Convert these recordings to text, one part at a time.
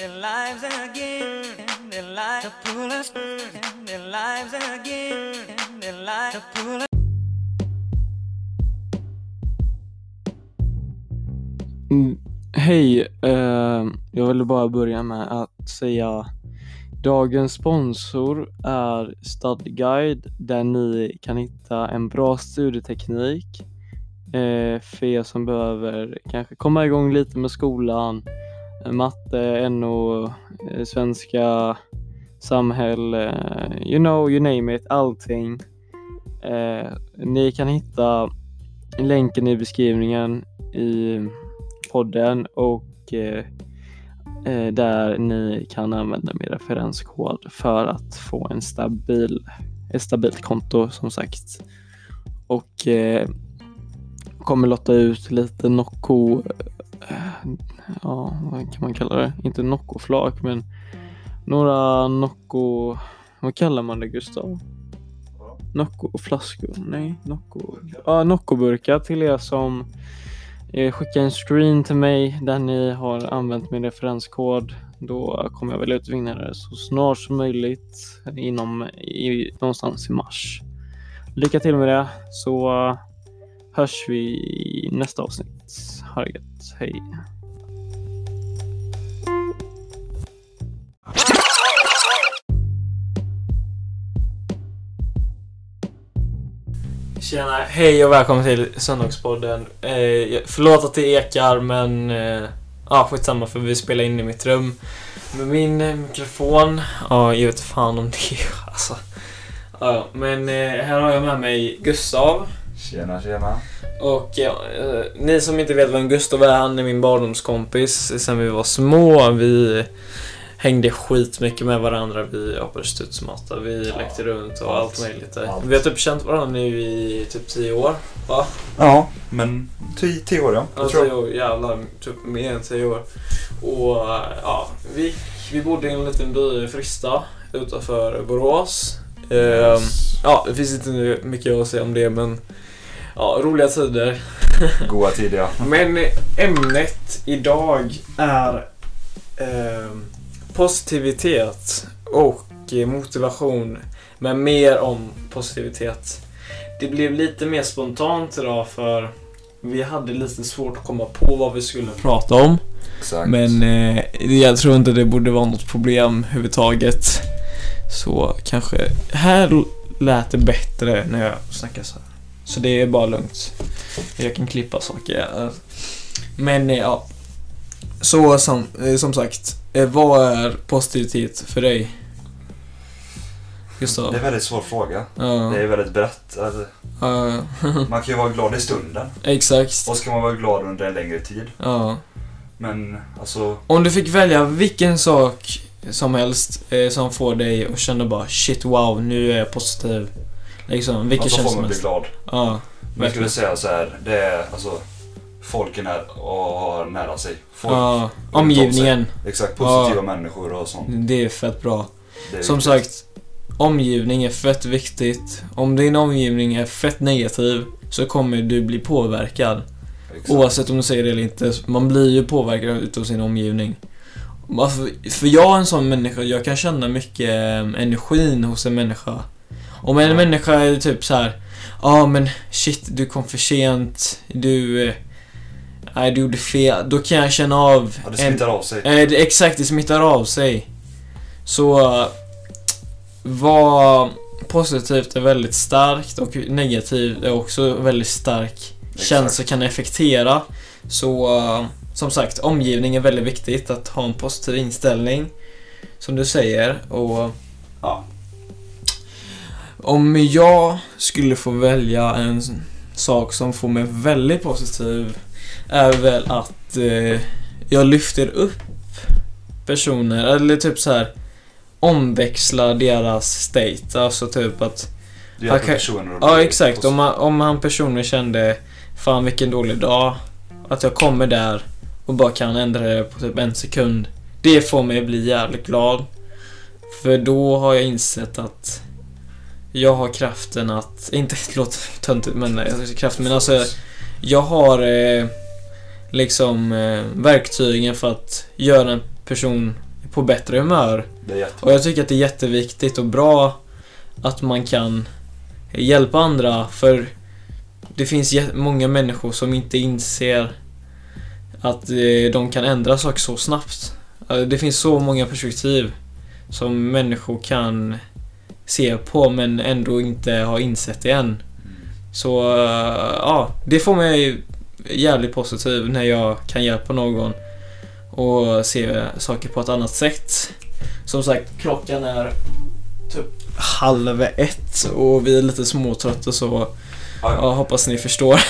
their lives again, their lives to pull us, their lives again, their lives to pull us. Mm, Hej, eh, jag ville bara börja med att säga Dagens sponsor är Studguide där ni kan hitta en bra studieteknik eh, för er som behöver kanske komma igång lite med skolan, eh, matte, NO, eh, svenska, samhälle, eh, you know, you name it, allting. Eh, ni kan hitta länken i beskrivningen i podden och eh, eh där ni kan använda min referenskod för att få en stabil, ett stabilt konto som sagt. Och eh, kommer lotta ut lite Nocco, eh, ja vad kan man kalla det? Inte Noccoflak, men några Nocco, vad kallar man det Gustav? Nocco-flaskor? Nej, Nocco. Ja, Nocco-burkar till er som eh, skickar en screen till mig där ni har använt min referenskod. Då kommer jag väl ut vinnare så snart som möjligt inom i, någonstans i mars. Lycka till med det så eh, hörs vi i nästa avsnitt. Ha det gött. Hej. Tjena, hej och välkommen till Söndagspodden. Eh, förlåt att det ekar men eh, ja, skitsamma för vi spelar in i mitt rum med min eh, mikrofon. Ja, jag vet fan om det alltså. Ja, men eh, här har jag med mig Gustav. Tjena, tjena. Och ja, eh, ni som inte vet vem Gustav är, han är min barndomskompis sen vi var små. Vi hängde skitmycket med varandra. Vi hoppade studsmatta, vi Ja, lekte runt och allt, allt, möjligt. allt. Vi har typ känt varandra nu i typ 10 år. Va? Ja, men tio, tio år ja. Ja, Jag tror 10 år, jävlar. Typ mer än 10 år. Och ja, vi, vi bodde i en liten by i Frista utanför Borås. Ehm, Yes. ja, det finns inte mycket att säga om det men ja, roliga tider. Goa tider ja. Men ämnet idag är ehm, positivitet och motivation. Men mer om positivitet. Det blev lite mer spontant idag för vi hade lite svårt att komma på vad vi skulle prata om. Exakt. Men eh, jag tror inte det borde vara något problem överhuvudtaget. Så kanske här lät det bättre när jag snackar så här. Så det är bara lugnt. Jag kan klippa saker. Men eh, ja. Så som, eh, som sagt, eh, vad är positivitet för dig? Gustav? Det är en väldigt svår fråga. Ja. Det är väldigt brett. Alltså, Ja, man kan ju vara glad i stunden. exakt. Och så kan man vara glad under en längre tid. Ja. Men alltså, Om du fick välja vilken sak som helst eh, som får dig att känna bara shit wow, nu är jag positiv. Liksom, vilken alltså känsla får som man bli helst. glad. Ja, Men jag skulle säga så här, det är alltså folk är och har nära sig. Folk, Ja, omgivningen. Exakt, positiva människor och sånt. Det är fett bra. Är Som viktigt. sagt, omgivning är fett viktigt. Om din omgivning är fett negativ så kommer du bli påverkad. Exakt. Oavsett om du säger det eller inte. Man blir ju påverkad utav sin omgivning. För jag är en sån människa, jag kan känna mycket eh, energin hos en människa. Om en Ja. människa är typ så här. Ja men shit, du kom för sent. Du... Nej, du gjorde fel. Då kan jag känna av... Ja, det smittar av sig. Eh, det, exakt, det smittar av sig. Så... Vad positivt är väldigt starkt och negativt är också väldigt stark känsla kan effektera. Så som sagt, omgivning är väldigt viktigt. Att ha en positiv inställning. Som du säger. Och ja. Om jag skulle få välja en sak som får mig väldigt positiv är väl att eh, jag lyfter upp personer, eller typ så här omväxlar deras state. Alltså typ att Du hjälper personer Ja exakt, om, man, om han personligen kände Fan vilken dålig dag Att jag kommer där och bara kan ändra det på typ en sekund. Det får mig att bli jävligt glad. För då har jag insett att Jag har kraften att, inte låt töntigt men har kraften men alltså Jag har eh, liksom eh, verktygen för att göra en person på bättre humör. Och jag tycker att det är jätteviktigt och bra att man kan hjälpa andra för det finns många människor som inte inser att eh, de kan ändra saker så snabbt. Eh, Det finns så många perspektiv som människor kan se på men ändå inte har insett det än. Så eh, ja, det får mig jävligt positiv när jag kan hjälpa någon och se saker på ett annat sätt. Som sagt, klockan är typ halv ett och vi är lite småtrötta så ja, hoppas ni förstår.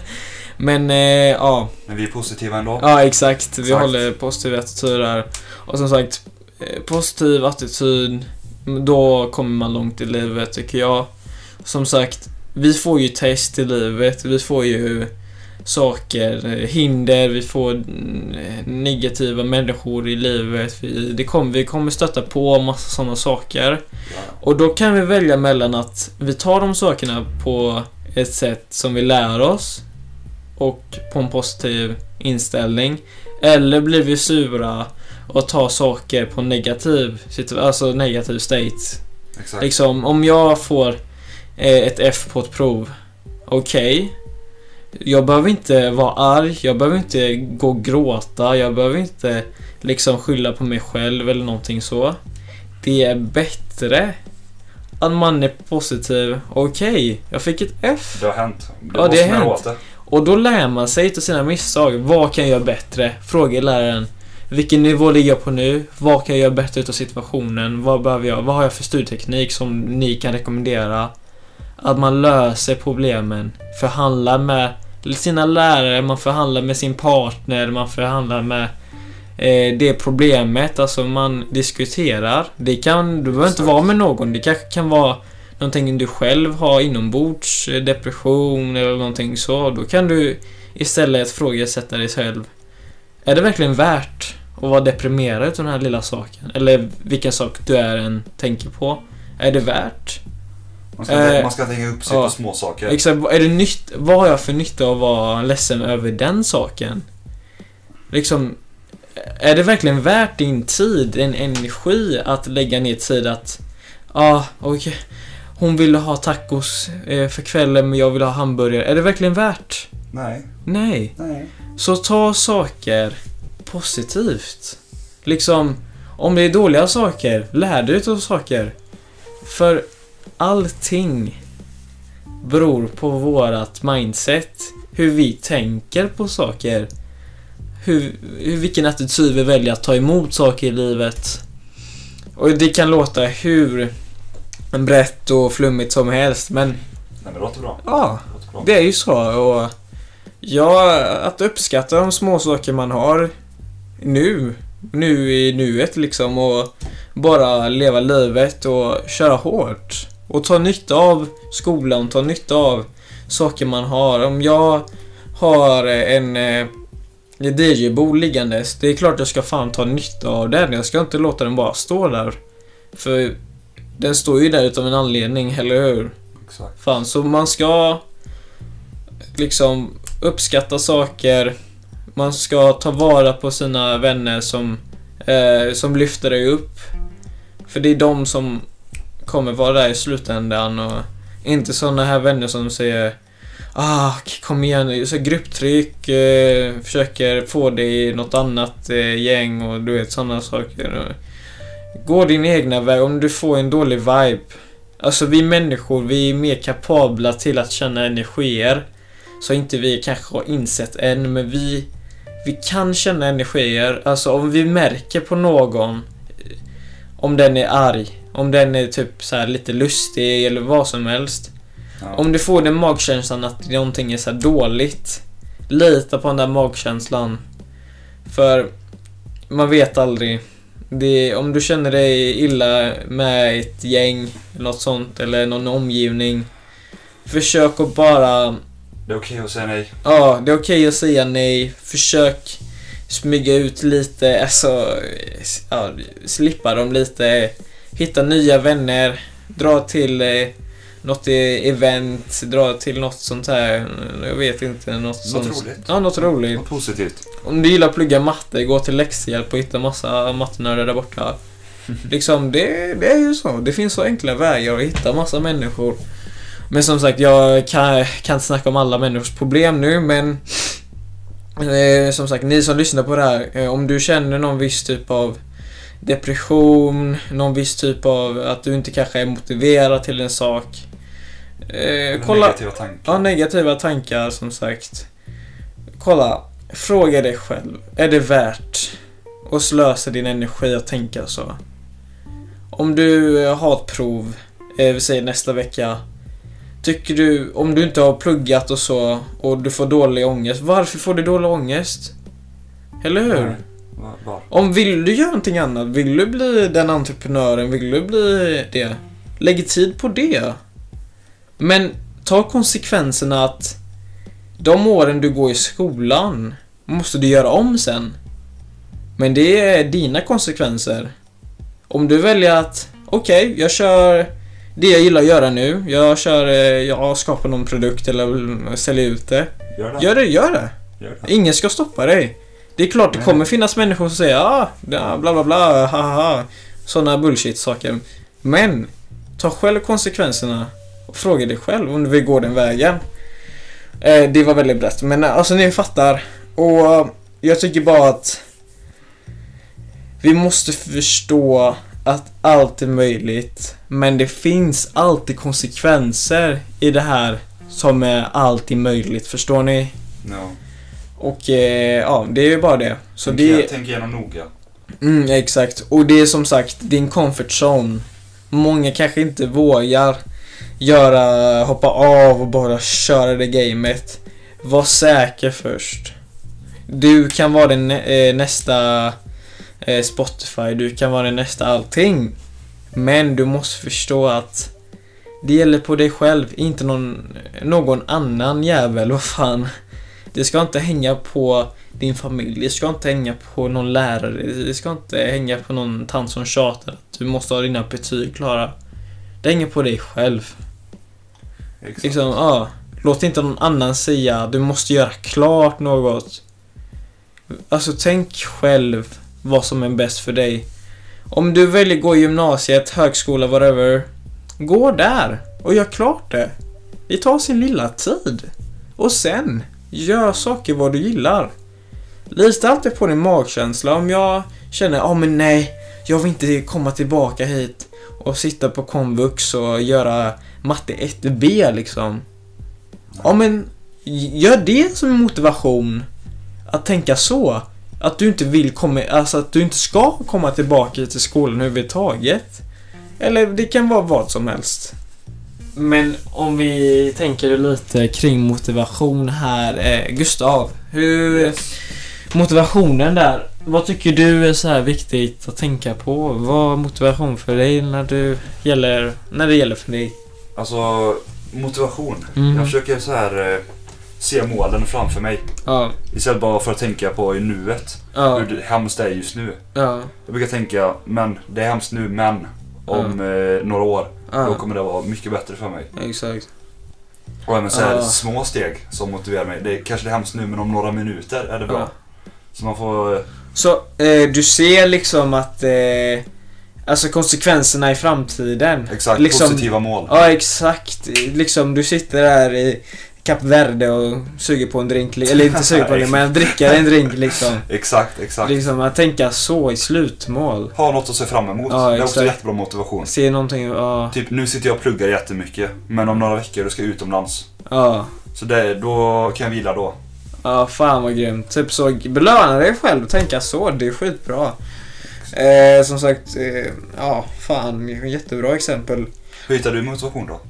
Men eh, ja, Men vi är positiva ändå. ja exakt. Vi Exakt. håller positiv attityd där. Och som sagt, eh, positiv attityd, då kommer man långt i livet tycker jag. Som sagt, vi får ju test i livet. Vi får ju saker, hinder, vi får mm, negativa människor i livet. Vi, det kommer, vi kommer stöta på massa sådana saker. Och då kan vi välja mellan att vi tar de sakerna på ett sätt som vi lär oss och på en positiv inställning. Eller blir vi sura och tar saker på negativ, alltså negativ state. Exakt. Liksom, om jag får ett F på ett prov, okej. Jag behöver inte vara arg, jag behöver inte gå och gråta, jag behöver inte liksom skylla på mig själv eller någonting så. Det är bättre att man är positiv. Okej, jag fick ett F. Det har hänt. Det Ja, det har hänt. det. Och då lär man sig till sina misstag. Vad kan jag göra bättre? Frågar läraren. Vilken nivå ligger jag på nu? Vad kan jag göra bättre utav situationen? Vad behöver jag? Vad har jag för studieteknik som ni kan rekommendera? Att man löser problemen. Förhandlar med sina lärare, man förhandlar med sin partner, man förhandlar med eh, det problemet. Alltså man diskuterar. Det kan, du behöver inte vara med någon. Det kanske kan vara någonting du själv har inombords, eh, depression eller någonting så. Då kan du istället ifrågasätta dig själv. Är det verkligen värt att vara deprimerad utav den här lilla saken? Eller vilken sak du är än tänker på? Är det värt? Man ska, Eh, man ska hänga upp sig ja. på små saker. Exakt, är det nytt, vad har jag för nytta av att vara ledsen över den saken? Liksom, är det verkligen värt din tid, din energi att lägga ner tid att, ja, ah, okej, hon ville ha tacos eh, för kvällen men jag vill ha hamburgare. Är det verkligen värt? Nej. Nej. Nej. Så ta saker positivt. Liksom, om det är dåliga saker, lär dig av saker. För allting beror på vårat mindset. Hur vi tänker på saker. Hur, hur, vilken attityd vi väljer att ta emot saker i livet. Och det kan låta hur brett och flummigt som helst, men Nej men det låter bra. ja. Det låter bra. Det är ju så och ja, att uppskatta de små saker man har nu, nu i nuet liksom och bara leva livet och köra hårt. Och ta nytta av skolan, ta nytta av saker man har. Om jag har en eh, DJ-bord liggandes, det är klart jag ska fan ta nytta av den. Jag ska inte låta den bara stå där. För den står ju där utav en anledning, eller hur? Exakt. Fan, så man ska liksom uppskatta saker. Man ska ta vara på sina vänner som, eh, som lyfter dig upp. För det är de som kommer vara där i slutändan och inte såna här vänner som säger Ah, kom igen, så grupptryck, eh, försöker få dig i något annat eh, gäng och du vet sådana saker. Gå din egna väg om du får en dålig vibe. Alltså vi människor, vi är mer kapabla till att känna energier. Så inte vi kanske har insett än, men vi, vi kan känna energier. Alltså om vi märker på någon, om den är arg, om den är typ så här lite lustig eller vad som helst. Ja. Om du får den magkänslan att någonting är så dåligt, lita på den där magkänslan. För man vet aldrig. Det, om du känner dig illa med ett gäng, något sånt, eller någon omgivning. Försök att bara Det är okej att säga nej. Ja, det är okej att säga nej. Försök smyga ut lite, alltså ja, slippa dem lite. Hitta nya vänner. Dra till eh, något event, dra till något sånt här. Jag vet inte, något, Något sånt. roligt. Ja, något roligt. Något positivt. Om du gillar att plugga matte, gå till läxhjälp och hitta massa mattenördar där borta. Liksom, det, det är ju så. Det finns så enkla vägar att hitta massa människor. Men som sagt, jag kan, kan inte snacka om alla människors problem nu, men eh, som sagt, ni som lyssnar på det här, eh, om du känner någon viss typ av depression, någon viss typ av att du inte kanske är motiverad till en sak. Eh, kolla, Negativa tankar. Ja, negativa tankar som sagt. Kolla, fråga dig själv. Är det värt att slösa din energi att tänka så? Om du eh, har ett prov, eh, vi säger nästa vecka. Tycker du, om du inte har pluggat och så och du får dålig ångest, varför får du dålig ångest? Eller hur? Nej. Va- Var? Om vill du göra någonting annat, vill du bli den entreprenören, vill du bli det? Lägg tid på det. Men ta konsekvenserna att de åren du går i skolan måste du göra om sen. Men det är dina konsekvenser. Om du väljer att, okej, jag kör det jag gillar att göra nu. Jag kör, eh, jag skapar någon produkt eller säljer ut det. Gör det. Gör det, gör det. Gör det. Ingen ska stoppa dig. Det är klart det kommer finnas människor som säger ah, bla bla bla, ha ha ha. Sådana bullshit-saker. Men, ta själv konsekvenserna och fråga dig själv om du vill gå den vägen. Eh, det var väldigt brett, men eh, alltså ni fattar. Och eh, jag tycker bara att vi måste förstå att allt är möjligt. Men det finns alltid konsekvenser i det här som är alltid möjligt, förstår ni? No. Och eh, ja, det är ju bara det. Så Tänk, det... tänk igenom noga. Mm, exakt. Och det är som sagt din comfort zone. Många kanske inte vågar göra, hoppa av och bara köra det gamet. Var säker först. Du kan vara nä- eh, nästa eh, Spotify, du kan vara den nästa allting. Men du måste förstå att det gäller på dig själv, inte någon, någon annan jävel, vad fan. Det ska inte hänga på din familj, det ska inte hänga på någon lärare, det ska inte hänga på någon tant som tjatar att du måste ha dina betyg klara. Det hänger på dig själv. Exakt. Liksom, ja. Låt inte någon annan säga du måste göra klart något. Alltså tänk själv vad som är bäst för dig. Om du väljer gå gymnasiet, högskola, whatever. Gå där och gör klart det. Det tar sin lilla tid. Och sen, gör saker vad du gillar. Lita alltid på din magkänsla. Om jag känner, ja men nej, jag vill inte komma tillbaka hit och sitta på komvux och göra matte 1B liksom. Ja men, gör det som motivation. Att tänka så. Att du inte vill komma, alltså att du inte ska komma tillbaka till skolan överhuvudtaget. Eller det kan vara vad som helst. Men om vi tänker lite kring motivation här. Eh, Gustav, hur... Motivationen där. Vad tycker du är så här viktigt att tänka på? Vad är motivation för dig när, du gäller, när det gäller för dig? Alltså, motivation. Mm. Jag försöker så här eh, se målen framför mig. Ja, Istället bara för att tänka på i nuet. ja, Hur hemskt det är just nu. ja, Jag brukar tänka, men det är hemskt nu, men om eh, några år, då ja. kommer det vara mycket bättre för mig. Exakt. Och även så här Ja. små steg som motiverar mig. Det är kanske det är hemskt nu, men om några minuter är det bra. Ja. Så man får... Så eh, du ser liksom att eh, Alltså konsekvenserna i framtiden. Exakt, liksom, positiva mål. Ja exakt. Liksom du sitter där i Kap Verde och suger på en drink. Eller inte suger på en men dricker en drink liksom. Exakt, exakt. Liksom att tänka så i slutmål. Ha något att se fram emot. Ja, det är också jättebra motivation. Se någonting, ja. Typ nu sitter jag och pluggar jättemycket, men om några veckor då ska jag utomlands. Ja. Så det, då kan jag vila då. Ja, fan vad grymt. Typ så, belöna dig själv, tänka så, det är skitbra. Eh, som sagt, eh, ja, fan, jättebra exempel. Hur hittar du motivation då?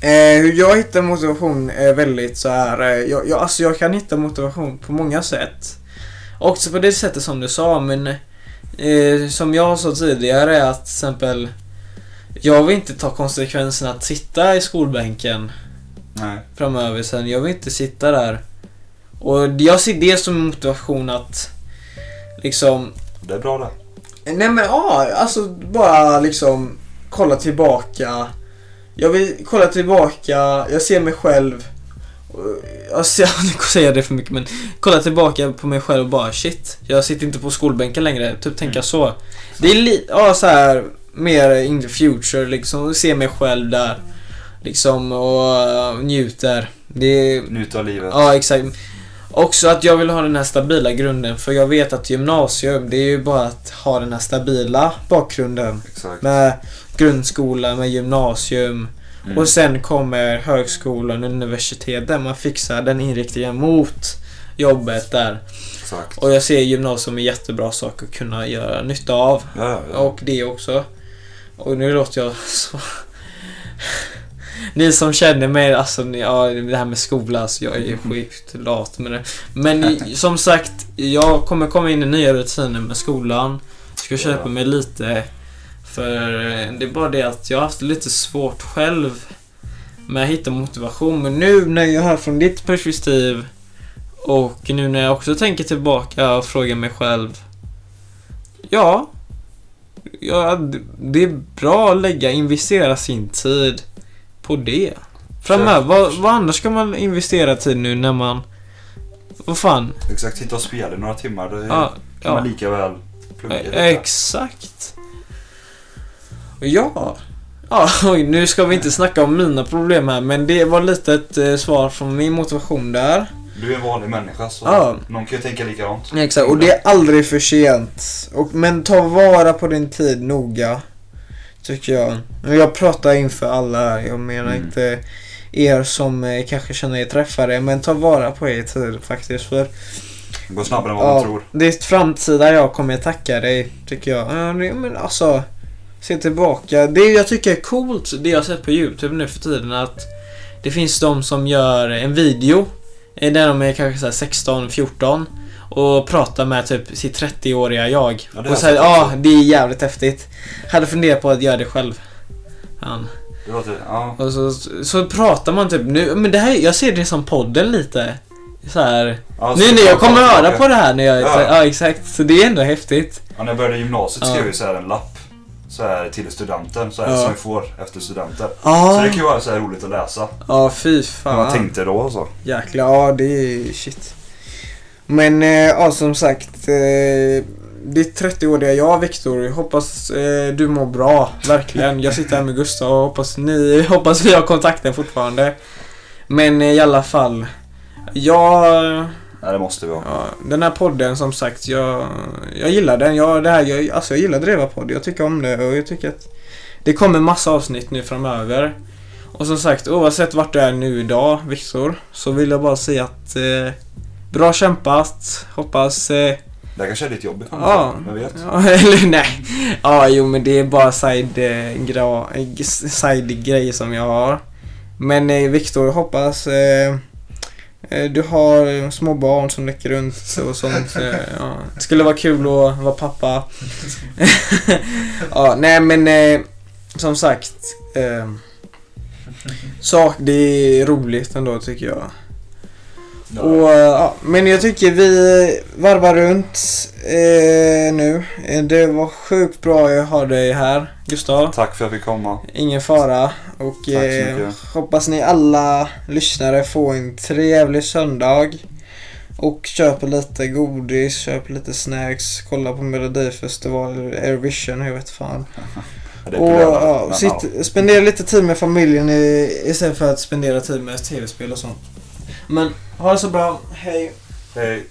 Eh, hur jag hittar motivation är väldigt så här. Eh, jag, jag, alltså jag kan hitta motivation på många sätt. Också på det sättet som du sa, men eh, som jag sa tidigare är att till exempel jag vill inte ta konsekvenserna att sitta i skolbänken Nej. framöver sen. Jag vill inte sitta där. Och jag ser det som motivation att liksom Det är bra det. Nej men ja, alltså bara liksom kolla tillbaka. Jag vill kolla tillbaka, jag ser mig själv och- alltså, jag säger det för mycket men kolla tillbaka på mig själv och bara shit, jag sitter inte på skolbänken längre. Typ tänka Mm. så. Det är lite, ja så här mer in the future liksom, se mig själv där. Liksom och uh, njuter. Det Njuta av livet. ja exakt. Också att jag vill ha den här stabila grunden för jag vet att gymnasium det är ju bara att ha den här stabila bakgrunden. Exakt. Med grundskola, med gymnasium Mm. och sen kommer högskolan och universitet där man fixar den inriktningen mot jobbet där. Exakt. Och jag ser gymnasium som en jättebra sak att kunna göra nytta av. Ja, ja. Och det också. Och nu låter jag så... Ni som känner mig, alltså ni- ja, det här med skola, alltså jag är sjukt lat med det. Men som sagt, jag kommer komma in i nya rutiner med skolan. Ska köpa mig lite. För eh, det är bara det att jag har haft lite svårt själv med att hitta motivation. Men nu när jag hör från ditt perspektiv och nu när jag också tänker tillbaka och frågar mig själv. Ja, ja det är bra att lägga, investera sin tid på det. Framöver, vad, vad annars ska man investera tid nu när man... Vad fan? Exakt. Sitta och spela i några timmar. Det Ja, kan man ja. lika väl plugga lite. Exakt. Ja. Ja, oj, nu ska vi inte snacka om mina problem här, men det var lite ett eh, svar från min motivation där. Du är en vanlig människa så Ja. någon kan ju tänka likadant. Exakt, och det är aldrig för sent. Och, men ta vara på din tid noga. Tycker jag. Jag pratar inför alla här. Jag menar Mm. inte er som eh, kanske känner er träffare. Men ta vara på er tid faktiskt. För Det går snabbare än vad man ja, tror. ditt framtida jag kommer tacka dig. Tycker jag. Ja, det, men alltså. Se tillbaka. Det jag tycker är coolt, det jag sett på YouTube nu för tiden. Att det finns de som gör en video. eh, Där de är kanske så här 16, 14. Och pratar med typ sitt 30-åriga jag. Ja, och säger ja, det är jävligt häftigt. Hade funderat på att göra det själv. Han. Det låter, ja. Och så, så pratar man typ nu, men det här, jag ser det som podden lite. Så här. ja Nu när jag kommer höra på det här när jag Ja. ja. exakt. Så det är ändå häftigt. Ja, när jag började gymnasiet Ja. skrev jag så här en lapp. Så här till studenten. Så här, Ja. Som vi får efter studenten. Ja. Så det kan ju vara så här roligt att läsa. Ja, fy Vad man fan. tänkte då så. Jäklar, ja det är shit. Men eh, ja, som sagt. Eh, ditt 30-åriga jag, Viktor. Hoppas eh, du mår bra. Verkligen. Jag sitter här med Gustav och hoppas ni, hoppas vi har kontakten fortfarande. Men eh, i alla fall. Jag, Nej, det måste vi ha. ja, den här podden som sagt, jag, jag gillar den. Jag, det här, jag, alltså jag gillar Dreva-podd. Jag tycker om det och jag tycker att det kommer massa avsnitt nu framöver. Och som sagt, oavsett vart du är nu idag, Viktor, så vill jag bara säga att eh, bra kämpat. Hoppas... Eh, Det här kanske är ditt jobb ja, Vem vet? ja, eller nej. Ja, jo men det är bara side, eh, eh, side som jag har. Men eh, Viktor, hoppas eh, du har eh, små barn som leker runt och sånt. Eh, ja. Det skulle vara kul att vara pappa. ja, nej men eh, som sagt. Eh, sak, det är roligt ändå tycker jag. Och, eh, ja, men jag tycker vi varvar runt eh, nu. Eh, Det var sjukt bra att ha dig här, Gustav. Tack för att jag fick komma. Ingen fara. Och eh, hoppas ni alla lyssnare får en trevlig söndag. Och köper lite godis, köper lite snacks, kolla på Melodifestival, Eurovision, jag vet fan. Och ja, sitt, spendera lite tid med familjen i, istället för att spendera tid med tv-spel och sånt. Men ha det så bra, hej! Hej.